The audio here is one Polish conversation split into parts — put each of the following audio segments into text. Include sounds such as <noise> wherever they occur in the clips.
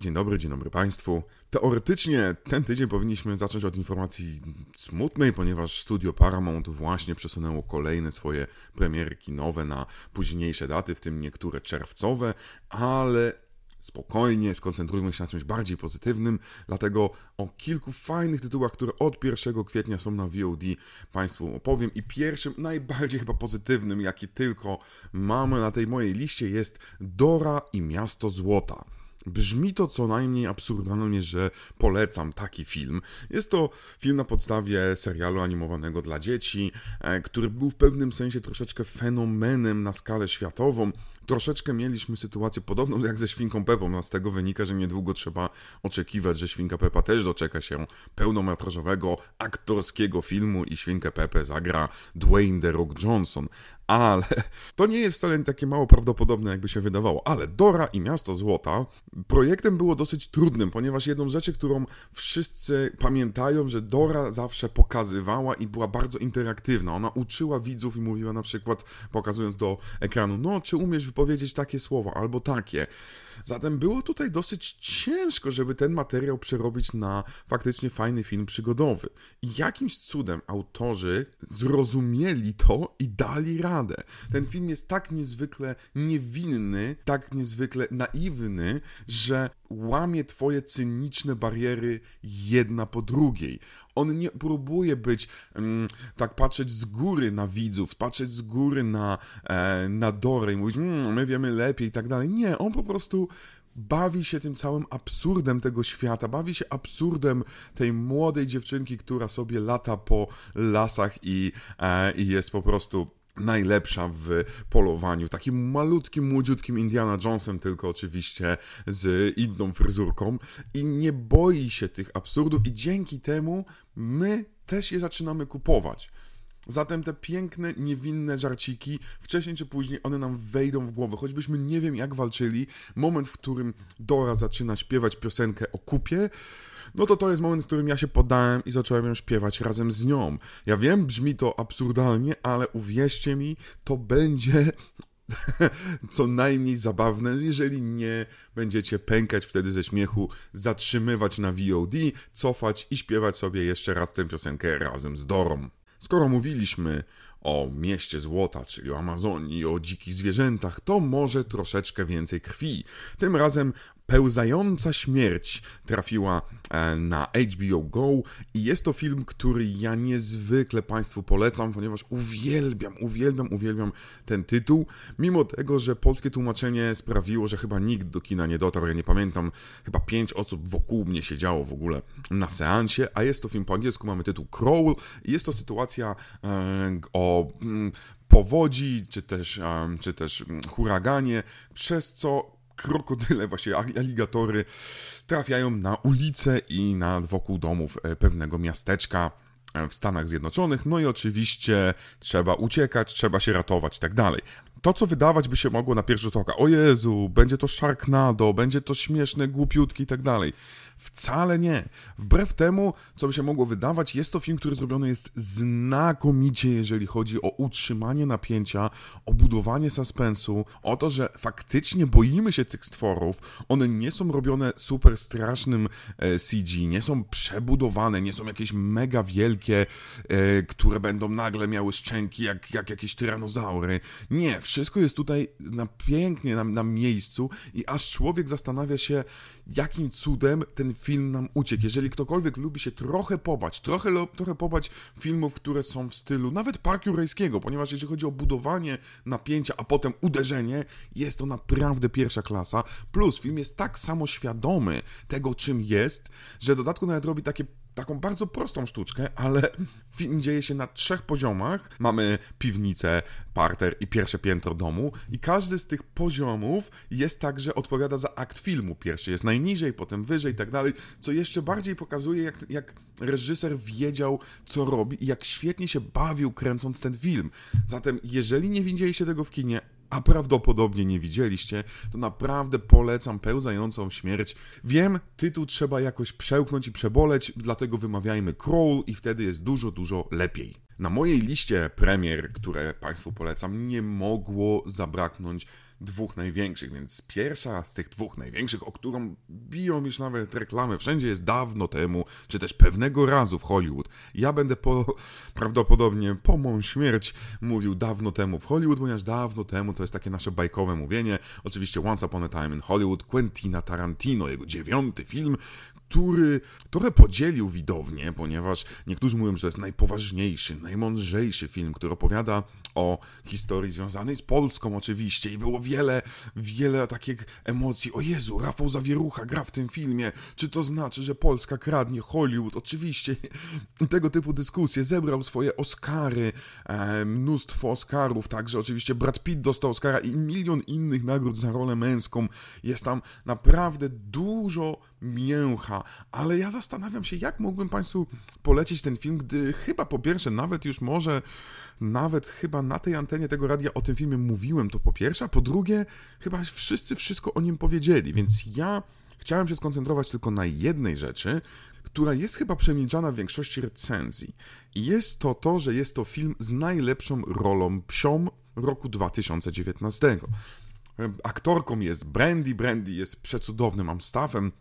Dzień dobry, dzień dobry Państwu. Teoretycznie ten tydzień powinniśmy zacząć od informacji smutnej, ponieważ studio Paramount właśnie przesunęło kolejne swoje premiery kinowe na późniejsze daty, w tym niektóre czerwcowe, ale spokojnie, skoncentrujmy się na czymś bardziej pozytywnym, dlatego o kilku fajnych tytułach, które od 1 kwietnia są na VOD Państwu opowiem i pierwszym, najbardziej chyba pozytywnym, jaki tylko mamy na tej mojej liście jest Dora i Miasto Złota. Brzmi to co najmniej absurdalnie, że polecam taki film. Jest to film na podstawie serialu animowanego dla dzieci, e, który był w pewnym sensie troszeczkę fenomenem na skalę światową. Troszeczkę mieliśmy sytuację podobną jak ze Świnką Pepą, a z tego wynika, że niedługo trzeba oczekiwać, że Świnka Pepa też doczeka się pełnometrażowego, aktorskiego filmu i Świnkę Pepę zagra Dwayne The Rock Johnson. Ale <laughs> to nie jest wcale takie mało prawdopodobne, jakby się wydawało. Ale Dora i Miasto Złota projektem było dosyć trudnym, ponieważ jedną rzeczy, którą wszyscy pamiętają, że Dora zawsze pokazywała i była bardzo interaktywna. Ona uczyła widzów i mówiła na przykład, pokazując do ekranu, no czy umiesz wypowiedzieć takie słowa albo takie. Zatem było tutaj dosyć ciężko, żeby ten materiał przerobić na faktycznie fajny film przygodowy. I jakimś cudem autorzy zrozumieli to i dali radę. Ten film jest tak niezwykle niewinny, tak niezwykle naiwny, że łamie twoje cyniczne bariery jedna po drugiej. On nie próbuje być, um, tak patrzeć z góry na widzów, patrzeć z góry na, e, na Dorę i mówić, mmm, my wiemy lepiej i tak dalej. Nie, on po prostu bawi się tym całym absurdem tego świata, bawi się absurdem tej młodej dziewczynki, która sobie lata po lasach i, e, i jest po prostu najlepsza w polowaniu. Takim malutkim, młodziutkim Indiana Jonesem, tylko oczywiście z inną fryzurką i nie boi się tych absurdów i dzięki temu my też je zaczynamy kupować. Zatem te piękne, niewinne żarciki, wcześniej czy później one nam wejdą w głowę. Choćbyśmy nie wiem jak walczyli, moment, w którym Dora zaczyna śpiewać piosenkę o kupie, no to to jest moment, w którym ja się poddałem i zacząłem ją śpiewać razem z nią. Ja wiem, brzmi to absurdalnie, ale uwierzcie mi, to będzie <laughs> co najmniej zabawne, jeżeli nie będziecie pękać wtedy ze śmiechu, zatrzymywać na VOD, cofać i śpiewać sobie jeszcze raz tę piosenkę razem z Dorą. Skoro mówiliśmy o mieście złota, czyli o Amazonii, o dzikich zwierzętach, to może troszeczkę więcej krwi. Tym razem Pełzająca śmierć trafiła e, na HBO Go i jest to film, który ja niezwykle Państwu polecam, ponieważ uwielbiam, uwielbiam, uwielbiam ten tytuł. Mimo tego, że polskie tłumaczenie sprawiło, że chyba nikt do kina nie dotarł, ja nie pamiętam, chyba pięć osób wokół mnie siedziało w ogóle na seansie, a jest to film po angielsku, mamy tytuł Crawl i jest to sytuacja e, o mm, powodzi, czy też, czy też mm, huraganie, przez co krokodyle, właśnie aligatory trafiają na ulice i na wokół domów e, pewnego miasteczka e, w Stanach Zjednoczonych. No i oczywiście trzeba uciekać, trzeba się ratować i tak dalej. To, co wydawać by się mogło na pierwszy rzut oka, o Jezu, będzie to Sharknado, będzie to śmieszne, głupiutki i tak dalej. Wcale nie. Wbrew temu, co by się mogło wydawać, jest to film, który zrobiony jest znakomicie, jeżeli chodzi o utrzymanie napięcia, o budowanie suspensu, o to, że faktycznie boimy się tych stworów. One nie są robione super strasznym e, CG, nie są przebudowane, nie są jakieś mega wielkie, e, które będą nagle miały szczęki jak, jak jakieś tyranozaury. Nie, wszystko jest tutaj na pięknie na, na miejscu i aż człowiek zastanawia się, jakim cudem ten film nam uciekł. Jeżeli ktokolwiek lubi się trochę pobać, trochę, trochę pobać filmów, które są w stylu nawet parku rejskiego, ponieważ jeżeli chodzi o budowanie napięcia, a potem uderzenie, jest to naprawdę pierwsza klasa. Plus film jest tak samo świadomy tego, czym jest, że w dodatku nawet robi takie taką bardzo prostą sztuczkę, ale film dzieje się na trzech poziomach. Mamy piwnicę, parter i pierwsze piętro domu i każdy z tych poziomów jest także odpowiada za akt filmu. Pierwszy jest najniżej, potem wyżej i tak dalej, co jeszcze bardziej pokazuje, jak, jak reżyser wiedział, co robi i jak świetnie się bawił kręcąc ten film. Zatem, jeżeli nie widzieliście tego w kinie, a prawdopodobnie nie widzieliście, to naprawdę polecam pełzającą śmierć. Wiem, tytuł trzeba jakoś przełknąć i przeboleć, dlatego wymawiajmy crawl i wtedy jest dużo, dużo lepiej. Na mojej liście premier, które Państwu polecam, nie mogło zabraknąć dwóch największych, więc pierwsza z tych dwóch największych, o którą biją już nawet reklamy, wszędzie jest dawno temu, czy też pewnego razu w Hollywood. Ja będę po, prawdopodobnie po mą śmierć mówił dawno temu w Hollywood, ponieważ dawno temu to jest takie nasze bajkowe mówienie. Oczywiście Once Upon a Time in Hollywood, Quentina Tarantino, jego dziewiąty film, który trochę podzielił widownię, ponieważ niektórzy mówią, że to jest najpoważniejszy, najmądrzejszy film, który opowiada o historii związanej z Polską oczywiście i było wiele, wiele takich emocji. O Jezu, Rafał Zawierucha gra w tym filmie. Czy to znaczy, że Polska kradnie Hollywood? Oczywiście. <laughs> Tego typu dyskusje. Zebrał swoje Oscary, e, mnóstwo Oscarów, także oczywiście Brad Pitt dostał Oscara i milion innych nagród za rolę męską. Jest tam naprawdę dużo mięcha, ale ja zastanawiam się, jak mógłbym Państwu polecić ten film, gdy chyba po pierwsze, nawet już może, nawet chyba na tej antenie tego radia o tym filmie mówiłem, to po pierwsze, a po drugie, chyba wszyscy wszystko o nim powiedzieli, więc ja chciałem się skoncentrować tylko na jednej rzeczy, która jest chyba przemilczana w większości recenzji. I jest to to, że jest to film z najlepszą rolą psią roku 2019. Aktorką jest Brandy, Brandy jest przecudownym Amstaffem,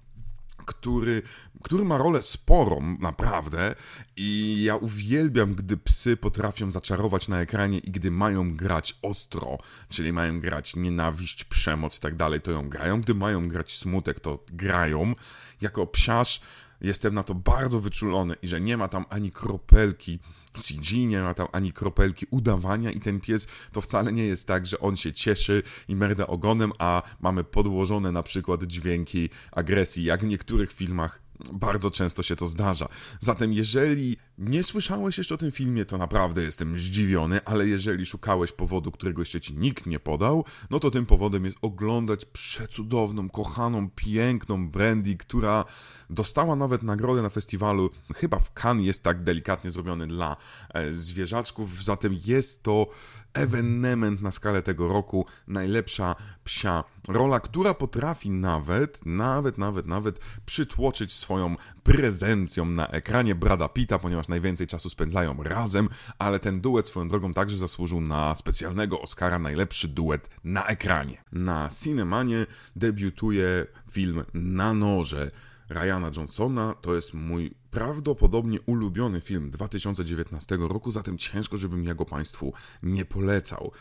który, który ma rolę sporą, naprawdę. I ja uwielbiam, gdy psy potrafią zaczarować na ekranie i gdy mają grać ostro, czyli mają grać nienawiść, przemoc i tak dalej, to ją grają. Gdy mają grać smutek, to grają. Jako psiarz jestem na to bardzo wyczulony i że nie ma tam ani kropelki CG, nie ma tam ani kropelki udawania i ten pies to wcale nie jest tak, że on się cieszy i merda ogonem, a mamy podłożone na przykład dźwięki agresji, jak w niektórych filmach bardzo często się to zdarza. Zatem, jeżeli nie słyszałeś jeszcze o tym filmie, to naprawdę jestem zdziwiony, ale jeżeli szukałeś powodu, którego jeszcze ci nikt nie podał, no to tym powodem jest oglądać przecudowną, kochaną, piękną Brandy, która dostała nawet nagrodę na festiwalu, chyba w Cannes jest tak delikatnie zrobiony dla e, zwierzaczków, zatem jest to ewenement na skalę tego roku, najlepsza psia rola, która potrafi nawet, nawet, nawet, nawet przytłoczyć swoją prezencją na ekranie Brada Pitta, ponieważ najwięcej czasu spędzają razem, ale ten duet swoją drogą także zasłużył na specjalnego Oscara najlepszy duet na ekranie. Na Cinemanie debiutuje film Na noże Ryana Johnsona. To jest mój prawdopodobnie ulubiony film 2019 roku, zatem ciężko, żebym ja go Państwu nie polecał.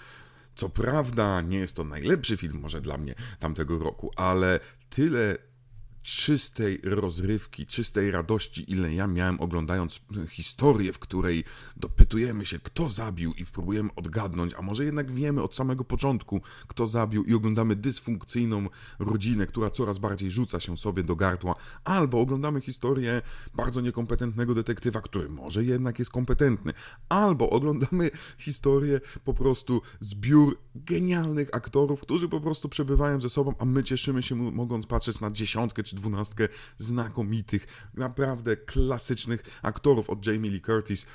Co prawda, nie jest to najlepszy film może dla mnie tamtego roku, ale tyle czystej rozrywki, czystej radości, ile ja miałem oglądając historię, w której dopytujemy się, kto zabił i próbujemy odgadnąć, a może jednak wiemy od samego początku, kto zabił i oglądamy dysfunkcyjną rodzinę, która coraz bardziej rzuca się sobie do gardła, albo oglądamy historię bardzo niekompetentnego detektywa, który może jednak jest kompetentny, albo oglądamy historię po prostu zbiór genialnych aktorów, którzy po prostu przebywają ze sobą, a my cieszymy się mogąc patrzeć na dziesiątkę czy dwunastkę znakomitych, naprawdę klasycznych aktorów od Jamie Lee Curtis,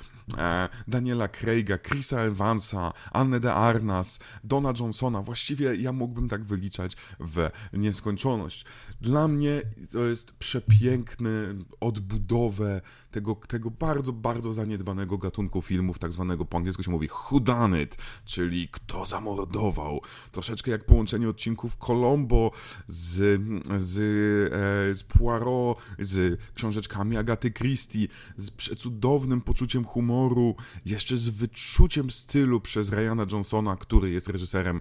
Daniela Craiga, Chrisa Evansa, Anne de Arnas, Dona Johnsona. Właściwie ja mógłbym tak wyliczać w nieskończoność. Dla mnie to jest przepiękny odbudowę tego, tego bardzo, bardzo zaniedbanego gatunku filmów, tak zwanego po angielsku się mówi whodunit, czyli kto zamordował. Troszeczkę jak połączenie odcinków Colombo z, z, e, z Poirot, z książeczkami Agaty Christie, z przecudownym poczuciem humoru, jeszcze z wyczuciem stylu przez Ryana Johnsona, który jest reżyserem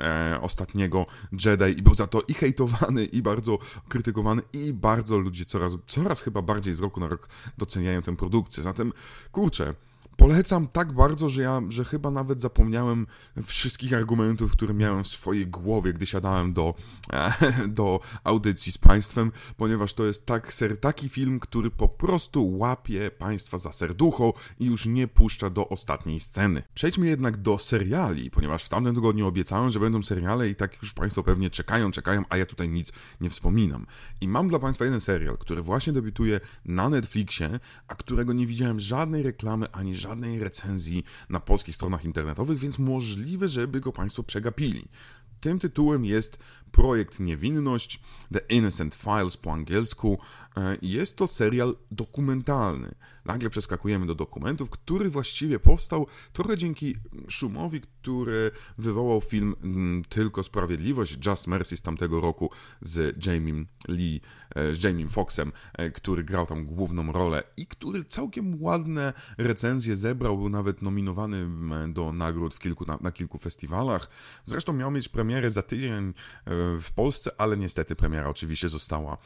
e, ostatniego Jedi i był za to i hejtowany, i bardzo krytykowany, i bardzo ludzie coraz, coraz chyba bardziej z roku na rok doceniają tę produkcję. Zatem, kurczę, Polecam tak bardzo, że ja, że chyba nawet zapomniałem wszystkich argumentów, które miałem w swojej głowie, gdy siadałem do, <laughs> do audycji z Państwem, ponieważ to jest tak, ser, taki film, który po prostu łapie Państwa za serducho i już nie puszcza do ostatniej sceny. Przejdźmy jednak do seriali, ponieważ w tamtym tygodniu obiecałem, że będą seriale i tak już Państwo pewnie czekają, czekają, a ja tutaj nic nie wspominam. I mam dla Państwa jeden serial, który właśnie debiutuje na Netflixie, a którego nie widziałem żadnej reklamy ani żadnej żadnej recenzji na polskich stronach internetowych, więc możliwe, żeby go Państwo przegapili. tym tytułem jest projekt Niewinność, The Innocent Files po angielsku. E, jest to serial dokumentalny. Nagle przeskakujemy do dokumentów, który właściwie powstał trochę dzięki szumowi, który wywołał film mm, Tylko Sprawiedliwość, Just Mercy z tamtego roku z Jamie Lee, e, z Jamie Foxem, e, który grał tam główną rolę i który całkiem ładne recenzje zebrał, był nawet nominowany do nagród w kilku, na, na kilku festiwalach. Zresztą miał mieć premierę za tydzień w Polsce, ale niestety premiera oczywiście została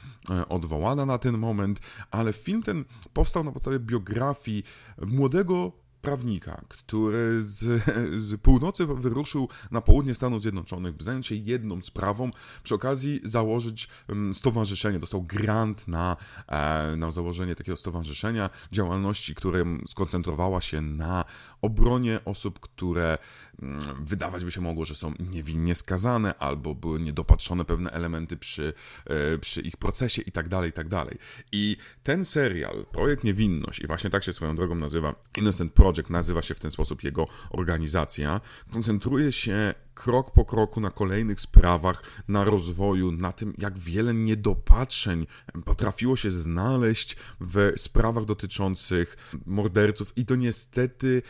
odwołana na ten moment, ale film ten powstał na podstawie biografii młodego prawnika, który z, <laughs> z północy wyruszył na południe Stanów Zjednoczonych, by zająć się jedną sprawą, przy okazji założyć mm, stowarzyszenie. Dostał grant na, e, na założenie takiego stowarzyszenia, działalności, która skoncentrowała się na obronie osób, które mm, wydawać by się mogło, że są niewinnie skazane albo były niedopatrzone pewne elementy przy, e, przy ich procesie i tak dalej, i tak dalej. I ten serial, Projekt Niewinność, i właśnie tak się swoją drogą nazywa, Innocent Project nazywa się w ten sposób jego organizacja, koncentruje się krok po kroku na kolejnych sprawach, na rozwoju, na tym, jak wiele niedopatrzeń potrafiło się znaleźć w sprawach dotyczących morderców, i to niestety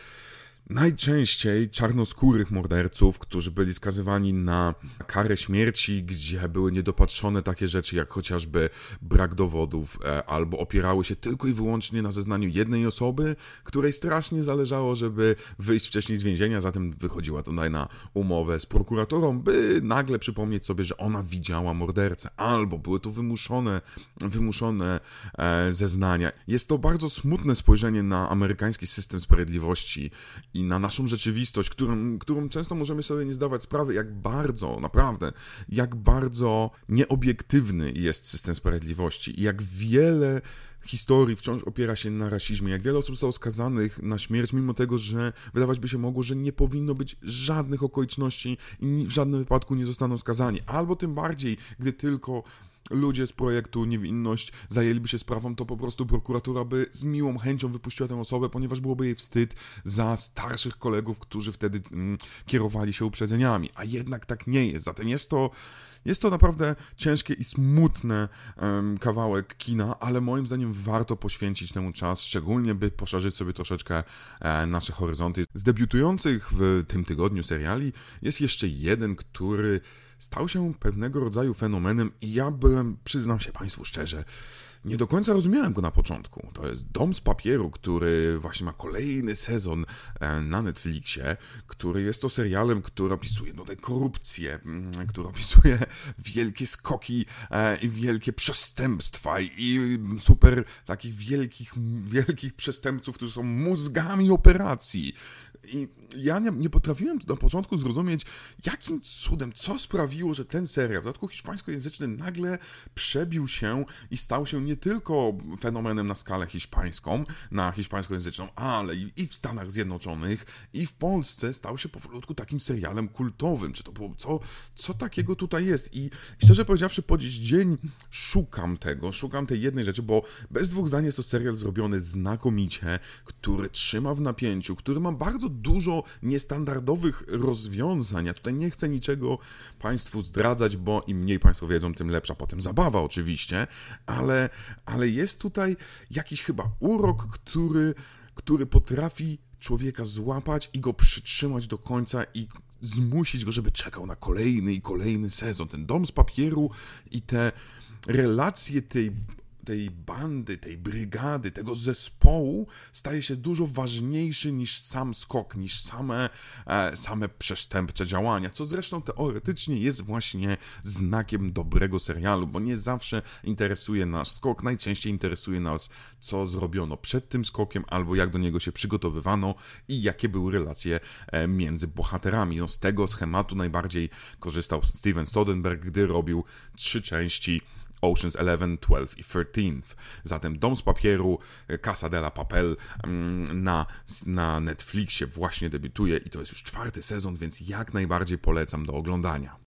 najczęściej czarnoskórych morderców, którzy byli skazywani na karę śmierci, gdzie były niedopatrzone takie rzeczy jak chociażby brak dowodów, e, albo opierały się tylko i wyłącznie na zeznaniu jednej osoby, której strasznie zależało, żeby wyjść wcześniej z więzienia, zatem wychodziła tutaj na umowę z prokuratorą, by nagle przypomnieć sobie, że ona widziała mordercę, albo były to wymuszone, wymuszone e, zeznania. Jest to bardzo smutne spojrzenie na amerykański system sprawiedliwości i na naszą rzeczywistość, którą, którą często możemy sobie nie zdawać sprawy, jak bardzo, naprawdę, jak bardzo nieobiektywny jest system sprawiedliwości i jak wiele historii wciąż opiera się na rasizmie. Jak wiele osób zostało skazanych na śmierć, mimo tego, że wydawać by się mogło, że nie powinno być żadnych okoliczności i w żadnym wypadku nie zostaną skazani. Albo tym bardziej, gdy tylko ludzie z projektu Niewinność zajęliby się sprawą, to po prostu prokuratura by z miłą chęcią wypuściła tę osobę, ponieważ byłoby jej wstyd za starszych kolegów, którzy wtedy mm, kierowali się uprzedzeniami. A jednak tak nie jest. Zatem jest to. Jest to naprawdę ciężkie i smutne um, kawałek kina, ale moim zdaniem warto poświęcić temu czas, szczególnie by poszerzyć sobie troszeczkę e, nasze horyzonty. Z debiutujących w tym tygodniu seriali jest jeszcze jeden, który stał się pewnego rodzaju fenomenem i ja byłem, przyznam się Państwu szczerze, nie do końca rozumiałem go na początku. To jest Dom z papieru, który właśnie ma kolejny sezon e, na Netflixie, który jest to serialem, który opisuje no, korupcję, mm, który opisuje wielkie skoki e, i wielkie przestępstwa i super takich wielkich, wielkich przestępców, którzy są mózgami operacji. I ja nie, nie potrafiłem na początku zrozumieć, jakim cudem, co sprawiło, że ten serial w dodatku hiszpańskojęzyczny nagle przebił się i stał się nie tylko fenomenem na skalę hiszpańską, na hiszpańskojęzyczną, ale i w Stanach Zjednoczonych, i w Polsce stał się powolutku takim serialem kultowym. Czy to było, co, co takiego tutaj jest? I szczerze powiedziawszy, po dziś dzień szukam tego, szukam tej jednej rzeczy, bo bez dwóch zdań jest to serial zrobiony znakomicie, który trzyma w napięciu, który ma bardzo dużo niestandardowych rozwiązań. Ja tutaj nie chcę niczego Państwu zdradzać, bo im mniej Państwo wiedzą, tym lepsza potem zabawa oczywiście, ale, ale jest tutaj jakiś chyba urok, który, który potrafi człowieka złapać i go przytrzymać do końca i zmusić go, żeby czekał na kolejny i kolejny sezon. Ten dom z papieru i te relacje tej tej bandy, tej brygady, tego zespołu staje się dużo ważniejszy niż sam skok, niż same, e, same przestępcze działania, co zresztą teoretycznie jest właśnie znakiem dobrego serialu, bo nie zawsze interesuje nas skok, najczęściej interesuje nas, co zrobiono przed tym skokiem, albo jak do niego się przygotowywano i jakie były relacje e, między bohaterami. No, z tego schematu najbardziej korzystał Steven Stodenberg, gdy robił trzy części Oceans 11, 12 i 13. Zatem Dom z Papieru, Casa de la Papel mm, na, na Netflixie właśnie debiutuje i to jest już czwarty sezon, więc jak najbardziej polecam do oglądania.